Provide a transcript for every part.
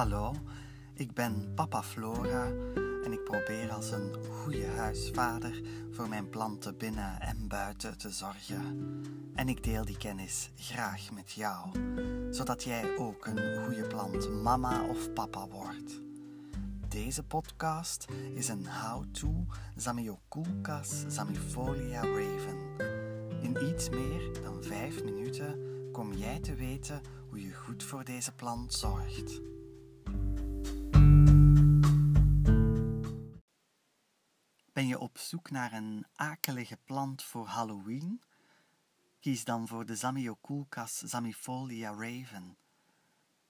Hallo, ik ben papa Flora en ik probeer als een goede huisvader voor mijn planten binnen en buiten te zorgen. En ik deel die kennis graag met jou, zodat jij ook een goede plant mama of papa wordt. Deze podcast is een how-to Zamioculcas zamifolia raven. In iets meer dan 5 minuten kom jij te weten hoe je goed voor deze plant zorgt. Je op zoek naar een akelige plant voor Halloween? Kies dan voor de Zamioculcas zamifolia raven.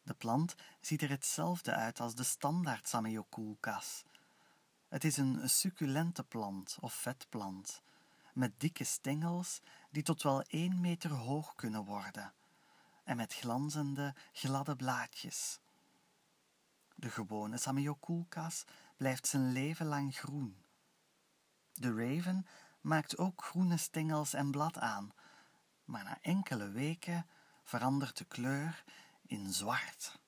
De plant ziet er hetzelfde uit als de standaard Zamioculcas. Het is een succulente plant of vetplant, met dikke stengels die tot wel 1 meter hoog kunnen worden en met glanzende, gladde blaadjes. De gewone Samioculcas blijft zijn leven lang groen. De raven maakt ook groene stengels en blad aan, maar na enkele weken verandert de kleur in zwart.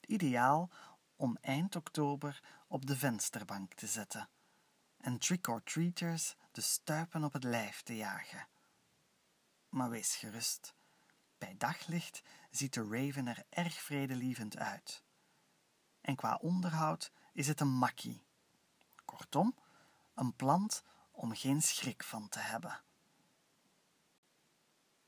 Ideaal om eind oktober op de vensterbank te zetten en trick-or-treaters de stuipen op het lijf te jagen. Maar wees gerust, bij daglicht ziet de raven er erg vredelievend uit. En qua onderhoud is het een makkie. Kortom, een plant om geen schrik van te hebben.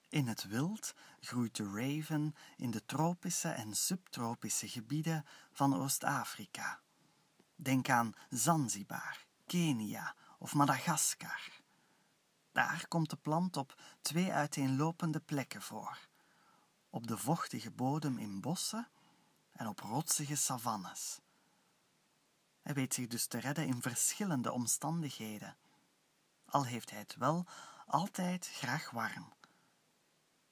In het wild groeit de raven in de tropische en subtropische gebieden van Oost-Afrika. Denk aan Zanzibar, Kenia of Madagaskar. Daar komt de plant op twee uiteenlopende plekken voor: op de vochtige bodem in bossen en op rotsige savannes. Hij weet zich dus te redden in verschillende omstandigheden, al heeft hij het wel altijd graag warm.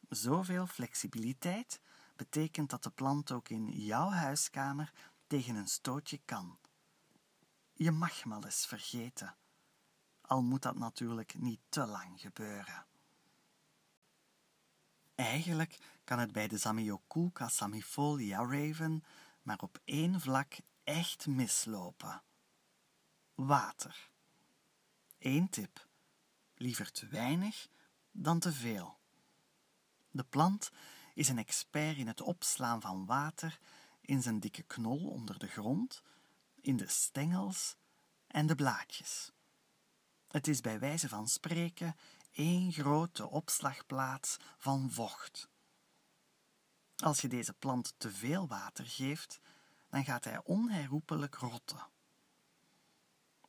Zoveel flexibiliteit betekent dat de plant ook in jouw huiskamer tegen een stootje kan. Je mag hem wel eens vergeten, al moet dat natuurlijk niet te lang gebeuren. Eigenlijk kan het bij de Zamioculca samifolia raven maar op één vlak echt mislopen. Water. Eén tip. Liever te weinig dan te veel. De plant is een expert in het opslaan van water in zijn dikke knol onder de grond, in de stengels en de blaadjes. Het is bij wijze van spreken één grote opslagplaats van vocht. Als je deze plant te veel water geeft, dan gaat hij onherroepelijk rotten.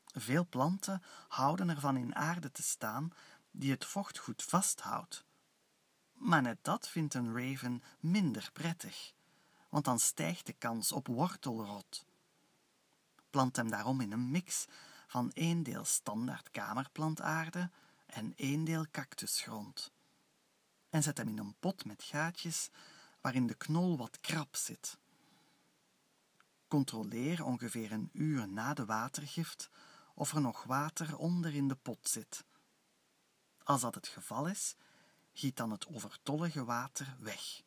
Veel planten houden ervan in aarde te staan die het vocht goed vasthoudt. Maar net dat vindt een raven minder prettig, want dan stijgt de kans op wortelrot. Plant hem daarom in een mix van één deel standaard kamerplantaarde en één deel cactusgrond. En zet hem in een pot met gaatjes waarin de knol wat krap zit. Controleer ongeveer een uur na de watergift of er nog water onder in de pot zit. Als dat het geval is, giet dan het overtollige water weg.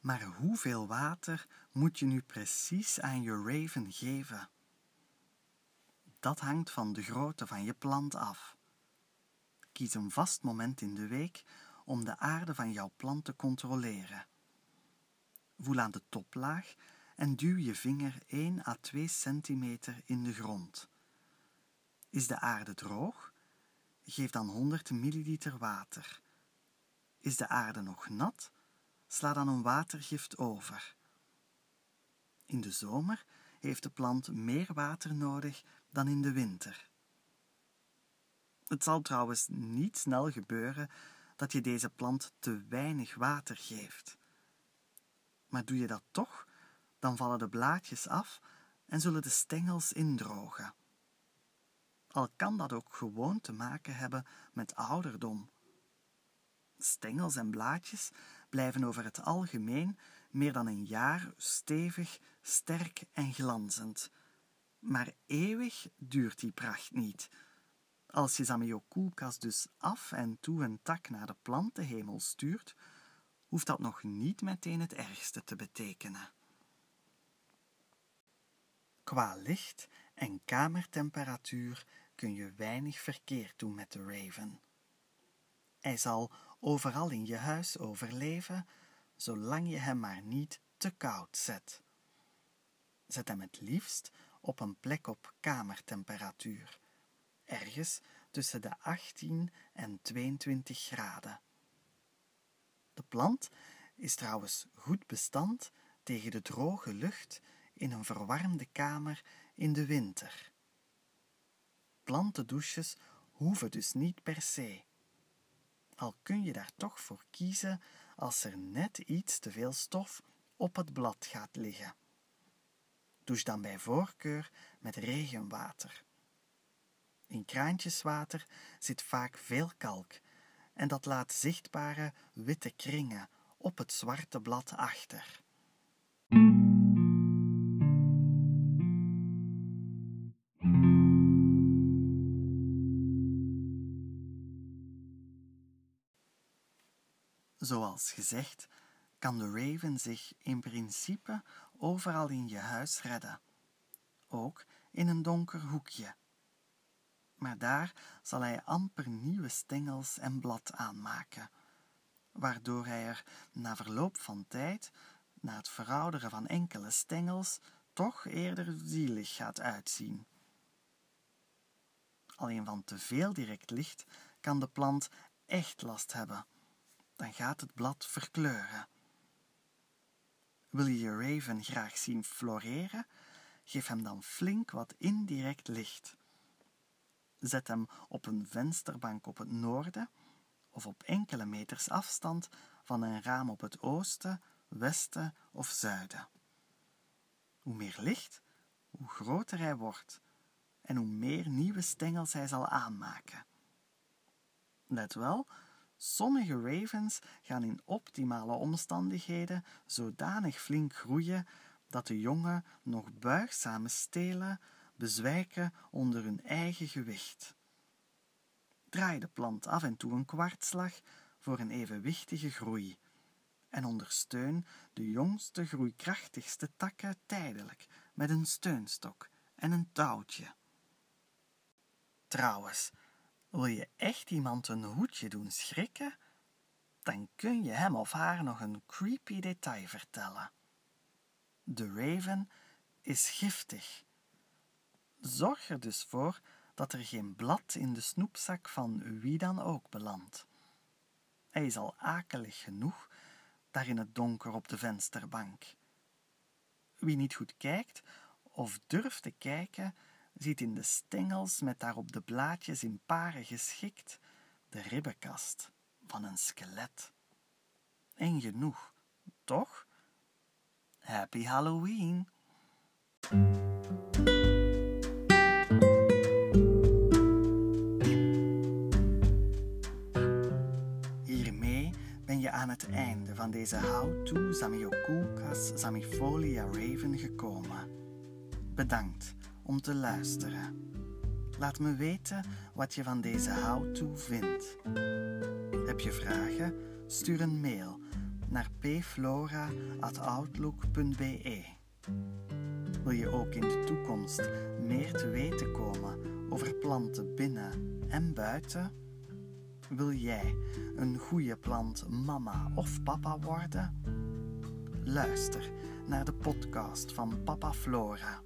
Maar hoeveel water moet je nu precies aan je raven geven? Dat hangt van de grootte van je plant af. Kies een vast moment in de week om de aarde van jouw plant te controleren. Voel aan de toplaag en duw je vinger 1 à 2 centimeter in de grond. Is de aarde droog? Geef dan 100 milliliter water. Is de aarde nog nat? Sla dan een watergift over. In de zomer heeft de plant meer water nodig dan in de winter. Het zal trouwens niet snel gebeuren dat je deze plant te weinig water geeft. Maar doe je dat toch, dan vallen de blaadjes af en zullen de stengels indrogen. Al kan dat ook gewoon te maken hebben met ouderdom. Stengels en blaadjes blijven over het algemeen meer dan een jaar stevig, sterk en glanzend. Maar eeuwig duurt die pracht niet. Als je Zamioculcas dus af en toe een tak naar de plantenhemel stuurt, hoeft dat nog niet meteen het ergste te betekenen. Qua licht en kamertemperatuur kun je weinig verkeerd doen met de raven. Hij zal overal in je huis overleven, zolang je hem maar niet te koud zet. Zet hem het liefst op een plek op kamertemperatuur, ergens tussen de 18 en 22 graden. De plant is trouwens goed bestand tegen de droge lucht in een verwarmde kamer in de winter. Plantendouches hoeven dus niet per se. Al kun je daar toch voor kiezen als er net iets te veel stof op het blad gaat liggen. Douche dan bij voorkeur met regenwater. In kraantjeswater zit vaak veel kalk en dat laat zichtbare witte kringen op het zwarte blad achter. Zoals gezegd, kan de raven zich in principe overal in je huis redden, ook in een donker hoekje. Maar daar zal hij amper nieuwe stengels en blad aanmaken, waardoor hij er na verloop van tijd, na het verouderen van enkele stengels, toch eerder zielig gaat uitzien. Alleen van te veel direct licht kan de plant echt last hebben dan gaat het blad verkleuren. Wil je je raven graag zien floreren? Geef hem dan flink wat indirect licht. Zet hem op een vensterbank op het noorden of op enkele meters afstand van een raam op het oosten, westen of zuiden. Hoe meer licht, hoe groter hij wordt en hoe meer nieuwe stengels hij zal aanmaken. Let wel, Sommige ravens gaan in optimale omstandigheden zodanig flink groeien dat de jongen nog buigzame stelen bezwijken onder hun eigen gewicht. Draai de plant af en toe een kwartslag voor een evenwichtige groei en ondersteun de jongste groeikrachtigste takken tijdelijk met een steunstok en een touwtje. Trouwens, wil je echt iemand een hoedje doen schrikken? Dan kun je hem of haar nog een creepy detail vertellen. De raven is giftig. Zorg er dus voor dat er geen blad in de snoepzak van wie dan ook belandt. Hij is al akelig genoeg daar in het donker op de vensterbank. Wie niet goed kijkt of durft te kijken, ziet in de stengels met daarop de blaadjes in paren geschikt de ribbenkast van een skelet. En genoeg, toch? Happy Halloween! Hiermee ben je aan het einde van deze How-to Zamioculcas Zamifolia Raven gekomen. Bedankt om te luisteren. Laat me weten wat je van deze how-to vindt. Heb je vragen? Stuur een mail naar pflora.outlook.be. Wil je ook in de toekomst meer te weten komen over planten binnen en buiten? Wil jij een goede plant mama of papa worden? Luister naar de podcast van Papa Flora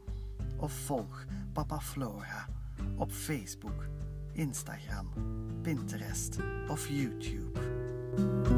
of volg Papa Flora op Facebook, Instagram, Pinterest of YouTube.